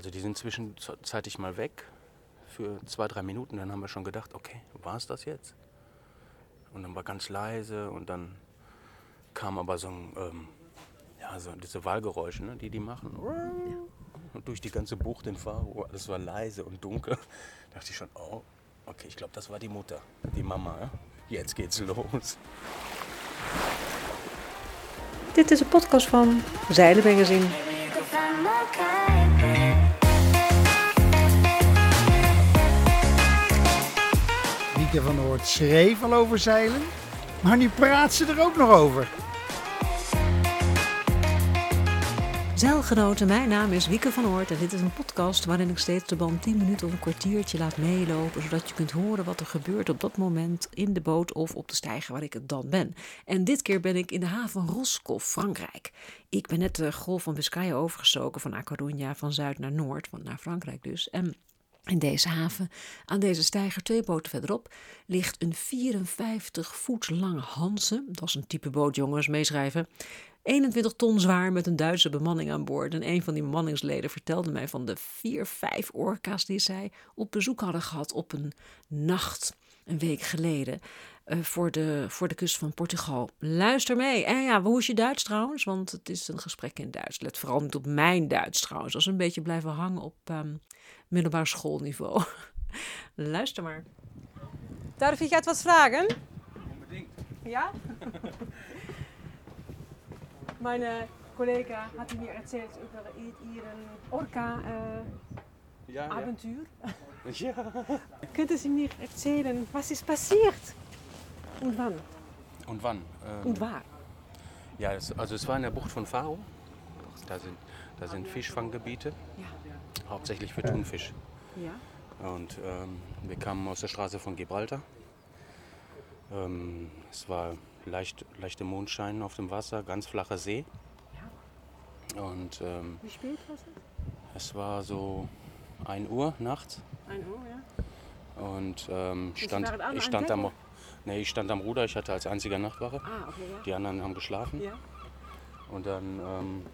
Also die sind zwischenzeitlich mal weg für zwei, drei Minuten. Dann haben wir schon gedacht, okay, war es das jetzt? Und dann war ganz leise und dann kam aber so ein, ähm, ja, so diese Wahlgeräusche, ne, die die machen. Und durch die ganze Bucht in Faro, alles war leise und dunkel. Da dachte ich schon, oh, okay, ich glaube, das war die Mutter, die Mama. Ja? Jetzt geht's los. Dit is een podcast van Zeilen Magazine. Wieke van Oort schreef al over zeilen, maar nu praat ze er ook nog over. Zeilgenoten, mijn naam is Wieke van Oort en dit is een podcast waarin ik steeds de band 10 minuten of een kwartiertje laat meelopen, zodat je kunt horen wat er gebeurt op dat moment in de boot of op de steiger waar ik het dan ben. En dit keer ben ik in de haven Roscoff, Frankrijk. Ik ben net de golf van Biscay overgestoken van A Coruña, van zuid naar noord, van naar Frankrijk dus. En in deze haven, aan deze steiger twee boten verderop, ligt een 54 voet lange Hanse. Dat is een type boot, jongens, meeschrijven. 21 ton zwaar met een Duitse bemanning aan boord. En een van die bemanningsleden vertelde mij van de vier, vijf orka's die zij op bezoek hadden gehad op een nacht een week geleden. Uh, voor, de, voor de kust van Portugal. Luister mee. En ja, hoe is je Duits trouwens? Want het is een gesprek in Duits. Let vooral niet op mijn Duits trouwens. Als een beetje blijven hangen op um, middelbaar schoolniveau. Luister maar. Darf ich etwas fragen? Unbedingt. Ja? Meine Kollege hatte mir erzählt über ihren Orca-Abenteuer. Äh, ja. ja. Könnten Sie mir erzählen, was ist passiert? Und wann? Und wann? Ähm, Und war? Ja, es, also es war in der Bucht von Faro. Da sind, da sind Fischfanggebiete, Ja. Hauptsächlich für Thunfisch. Ja. Und ähm, wir kamen aus der Straße von Gibraltar. Ähm, es war leicht, leichter Mondschein auf dem Wasser, ganz flacher See. Und ähm, Wie spät war es? es war so 1 Uhr nachts. Ein Uhr, ja. Und ähm, stand, ich, an stand am, nee, ich stand am Ruder, ich hatte als einziger Nachtwache. Ah, okay, ja. Die anderen haben geschlafen. Ja. Und dann, ähm,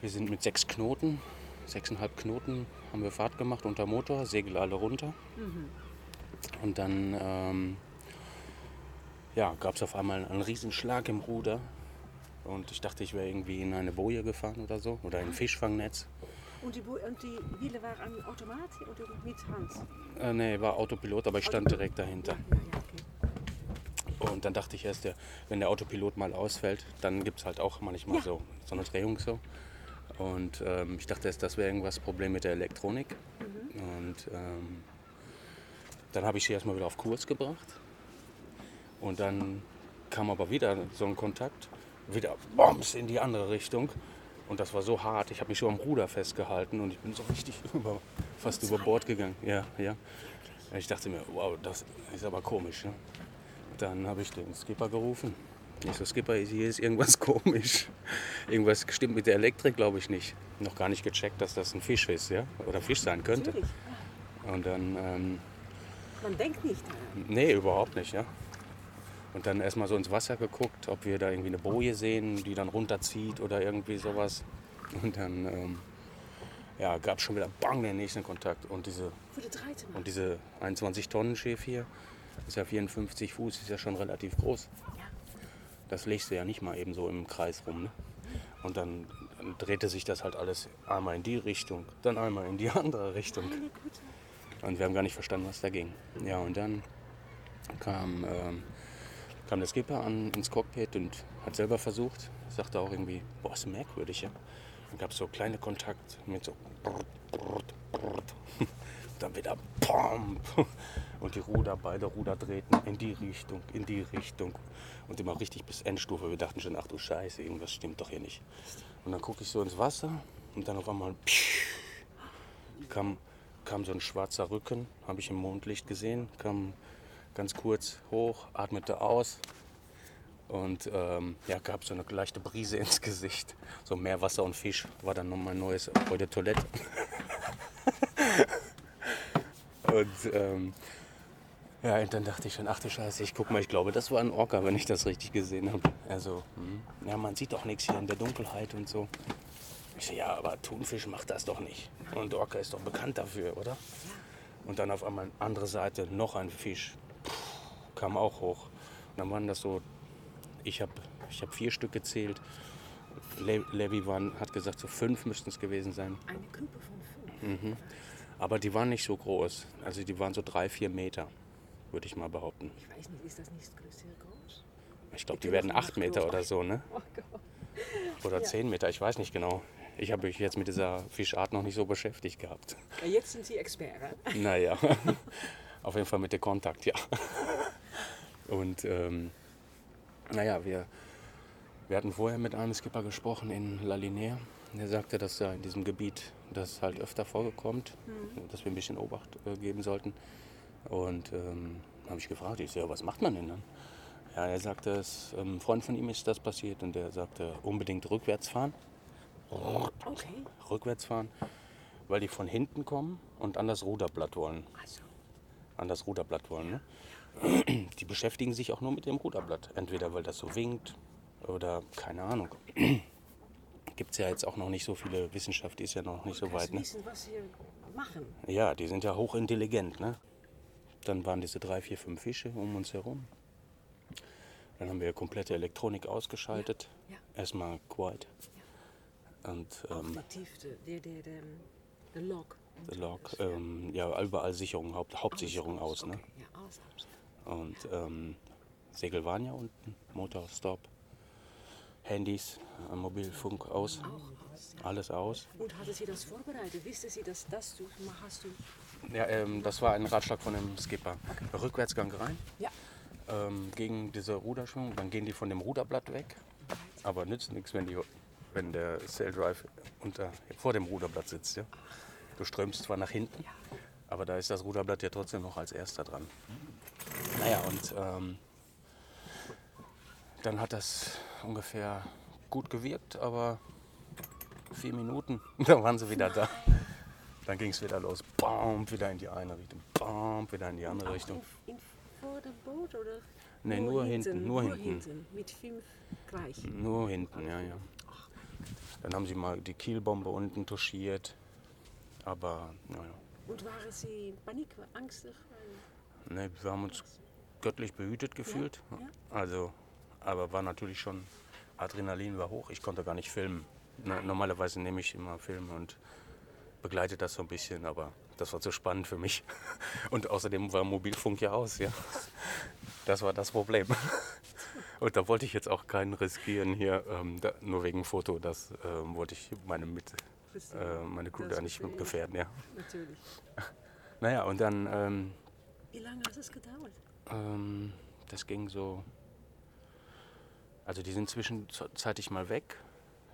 wir sind mit sechs Knoten, sechseinhalb Knoten, haben wir Fahrt gemacht unter Motor, Segel alle runter. Mhm. Und dann ähm, ja, gab es auf einmal einen Riesenschlag im Ruder. Und ich dachte, ich wäre irgendwie in eine Boje gefahren oder so, oder in ein Fischfangnetz. Und die, und die Wiele waren automatisch oder mit Hand? Äh, nee, war Autopilot, aber ich stand direkt dahinter. Ja, ja, okay. Und dann dachte ich erst, wenn der Autopilot mal ausfällt, dann gibt es halt auch manchmal Ja. so, so eine Drehung so. Und ähm, ich dachte das wäre irgendwas Problem mit der Elektronik. Und ähm, dann habe ich sie erstmal wieder auf Kurs gebracht. Und dann kam aber wieder so ein Kontakt, wieder Bombs in die andere Richtung. Und das war so hart, ich habe mich schon am Ruder festgehalten und ich bin so richtig über, fast über Bord gegangen. Ja, ja. Ich dachte mir, wow, das ist aber komisch. Ne? Dann habe ich den Skipper gerufen. Ich so, Skipper, hier ist irgendwas komisch. Irgendwas stimmt mit der Elektrik, glaube ich nicht. Noch gar nicht gecheckt, dass das ein Fisch ist, ja? Oder Fisch sein könnte. Natürlich. Und dann, ähm, Man denkt nicht daran. nee, überhaupt nicht, ja. Und dann erstmal so ins Wasser geguckt, ob wir da irgendwie eine Boje sehen, die dann runterzieht oder irgendwie sowas. Und dann, ähm, ja, gab es schon wieder bang den nächsten Kontakt. Und diese. Und diese 21 Tonnen Schiff hier ist ja 54 Fuß, ist ja schon relativ groß. Das legst du ja nicht mal eben so im Kreis rum. Ne? Und dann, dann drehte sich das halt alles einmal in die Richtung, dann einmal in die andere Richtung. Und wir haben gar nicht verstanden, was da ging. Ja, und dann kam, ähm, kam der Skipper an ins Cockpit und hat selber versucht. Sagte auch irgendwie, boah, ist merkwürdig, ja. Dann gab es so kleine Kontakt mit so brrt, brrt, brrt. Dann wieder POM! Und die Ruder, beide Ruder drehten in die Richtung, in die Richtung. Und immer richtig bis Endstufe. Wir dachten schon, ach du Scheiße, irgendwas stimmt doch hier nicht. Und dann gucke ich so ins Wasser und dann auf einmal kam, kam so ein schwarzer Rücken, habe ich im Mondlicht gesehen, kam ganz kurz hoch, atmete aus und ähm, ja, gab so eine leichte Brise ins Gesicht. So Meerwasser und Fisch war dann noch mein neues de Toilette. und ähm, ja, und dann dachte ich schon, ach du Scheiße, ich guck mal, ich glaube, das war ein Orca, wenn ich das richtig gesehen habe. Also, hm, ja, man sieht doch nichts hier in der Dunkelheit und so. Ich so, ja, aber Thunfisch macht das doch nicht. Und Orca ist doch bekannt dafür, oder? Und dann auf einmal andere Seite noch ein Fisch. Puh, kam auch hoch. Und dann waren das so, ich habe ich hab vier Stück gezählt. Le Levi waren, hat gesagt, so fünf müssten es gewesen sein. Eine Gruppe von fünf. Aber die waren nicht so groß. Also die waren so drei, vier Meter, würde ich mal behaupten. Ich weiß nicht, ist das nicht das größte groß? Ich glaube, die werden acht Meter oder so, ne? Oh Gott. Oder zehn Meter, ich weiß nicht genau. Ich habe mich jetzt mit dieser Fischart noch nicht so beschäftigt gehabt. Ja, jetzt sind Sie Experte. Naja, auf jeden Fall mit dem Kontakt, ja. Und ähm, naja, wir, wir hatten vorher mit einem Skipper gesprochen in La Linea. Der sagte, dass da in diesem Gebiet das halt öfter vorgekommt, dass wir ein bisschen Obacht äh, geben sollten. Und ähm, habe ich gefragt, ich so, ja, was macht man denn dann? Ja, er sagte, es, ähm, ein Freund von ihm ist das passiert und der sagte, unbedingt rückwärts fahren. Okay. Rückwärts fahren, weil die von hinten kommen und an das Ruderblatt wollen. Also, An das Ruderblatt wollen. Ne? Die beschäftigen sich auch nur mit dem Ruderblatt. Entweder weil das so winkt oder keine Ahnung. Gibt es ja jetzt auch noch nicht so viele, Wissenschaft die ist ja noch nicht so weit. Ne? wissen, was Sie machen. Ja, die sind ja hochintelligent. Ne? Dann waren diese drei, vier, fünf Fische um uns herum. Dann haben wir komplette Elektronik ausgeschaltet. Ja. Erstmal quiet. Und Auch ähm, die Tiefte, der, der, der, der Log. und der Log, ähm, ja, überall Sicherung, Haupt, Hauptsicherung Alles aus. Ne? Okay. Ja, alles aus. Und ähm, Segel waren ja unten, Motor, Stop, Handys, Mobilfunk aus, aus. Ja. alles aus. Und hatte Sie das vorbereitet? Wusste Sie, dass das du hast du? Ja, ähm, das war ein Ratschlag von dem Skipper. Rückwärtsgang rein, Ja. ähm, gegen diese Ruderschwung, dann gehen die von dem Ruderblatt weg. Aber nützt nichts, wenn, die, wenn der Sail Drive unter, vor dem Ruderblatt sitzt. Ja? Du strömst zwar nach hinten, aber da ist das Ruderblatt ja trotzdem noch als erster dran. Naja, und ähm, dann hat das ungefähr gut gewirkt, aber vier Minuten, dann waren sie wieder da. Dann ging es wieder los. Bam, wieder in die eine Richtung. Bam, wieder in die andere Richtung. In, in, vor dem Boot oder? Nee, nur hinten, nur hinten. Mit fünf gleich. Nur hinten, ja, ja. Dann haben sie mal die Kielbombe unten touchiert. Aber, naja. Und waren Sie in Panik, angstig? Ne, wir haben uns göttlich behütet gefühlt. ja. Also, aber war natürlich schon, Adrenalin war hoch. Ich konnte gar nicht filmen. Normalerweise nehme ich immer Filme und begleite das so ein bisschen, aber das war zu spannend für mich. Und außerdem war Mobilfunk ja aus, ja. Das war das Problem. Und da wollte ich jetzt auch keinen riskieren hier, ähm, da, nur wegen Foto. Das ähm, wollte ich meine, mit, äh, meine Crew da nicht gefährden, ja. Natürlich. Naja, und dann ähm, Wie lange hat es gedauert? ähm, das ging so. Also die sind zwischenzeitlich mal weg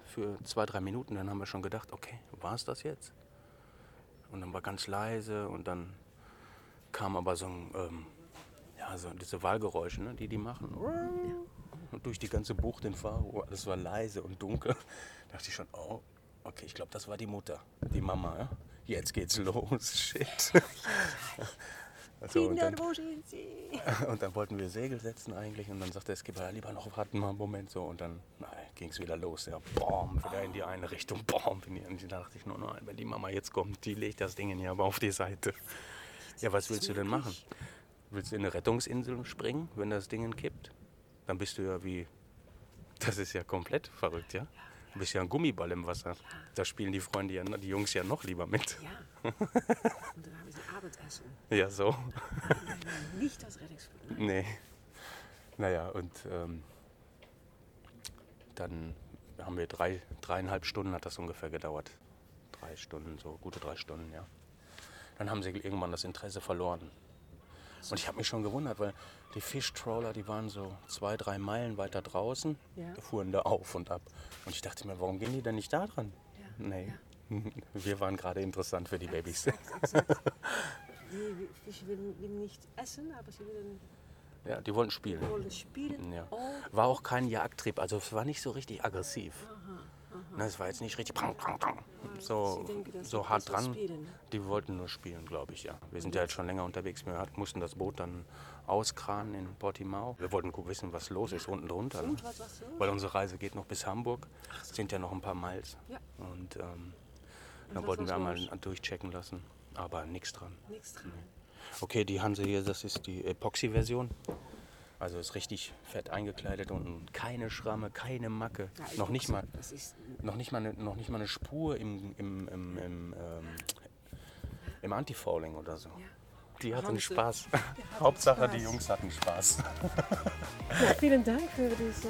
für zwei, drei Minuten. Dann haben wir schon gedacht, okay, war es das jetzt? Und dann war ganz leise und dann kam aber so ein, ähm, ja, so diese Wahlgeräusche, ne, die die machen. Und durch die ganze Bucht in Faro, alles war leise und dunkel. Da dachte ich schon, oh, okay, ich glaube, das war die Mutter, die Mama. Ja? Jetzt geht's los, shit. Also, und dann- wo sind Sie? und dann wollten wir Segel setzen eigentlich und dann sagte der Skipper, ja, lieber noch warten mal einen Moment so und dann ging es wieder los. Ja, boom, wieder in die eine Richtung, boom, in die andere. Da dachte ich nur, nein, wenn die Mama jetzt kommt, die legt das Ding hier aber auf die Seite. Ja, was willst du denn machen? Willst du in eine Rettungsinsel springen, wenn das Ding kippt? Dann bist du ja wie, das ist ja komplett verrückt, ja? Du bist ja ein Gummiball im Wasser. Da spielen die Freunde ja, die Jungs ja noch lieber mit. Ja. Und dann haben Sie Abendessen. Ja, so. Nicht das Rettungsflug. Nee. Naja, und ähm, dann haben wir drei, dreieinhalb Stunden hat das ungefähr gedauert. Drei Stunden, so gute drei Stunden, ja. Dann haben sie irgendwann das Interesse verloren. Und ich habe mich schon gewundert, weil die Fischtrawler, die waren so zwei, drei Meilen weiter draußen, Ja. fuhren da auf und ab. Und ich dachte mir, warum gehen die denn nicht da dran? Ja, Nee, wir waren gerade interessant für die Babys. Exakt. Die Fische willen nicht essen, aber sie willen, Ja, die wollten spielen. wollen spielen. Ja. Oh, War auch kein Jagdtrieb, also es war nicht so richtig aggressiv. Na, es war jetzt nicht richtig. So, so hart dran. Die wollten nur spielen, glaube ich, ja. Wir sind ja jetzt schon länger unterwegs. Wir mussten das Boot dann auskranen in Portimao. Wir wollten wissen, was los ist unten drunter. Ne? Weil unsere Reise geht noch bis Hamburg. Sind ja noch ein paar Miles. Und ähm, dann wollten wir einmal durchchecken lassen. Aber nichts dran. Nichts dran. Okay, die Hanse hier, das ist die Epoxy-Version. Also ist richtig fett eingekleidet und keine Schramme, keine Macke. noch, nicht mal, noch, nicht mal eine, noch nicht mal eine Spur im, im, im, im, ähm, im Anti-Fouling oder so. Die hatten Hanse. Spaß. Hauptsache, die Jungs hatten Spaß. Ja, vielen Dank für diese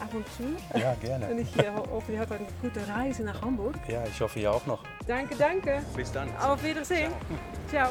Aventur. Ja, Und gerne. ich äh, hoffe, ihr habt eine gute Reise nach Hamburg. Ja, ich hoffe, ihr auch noch. Danke, danke. Bis dann. Auf Wiedersehen. Ciao.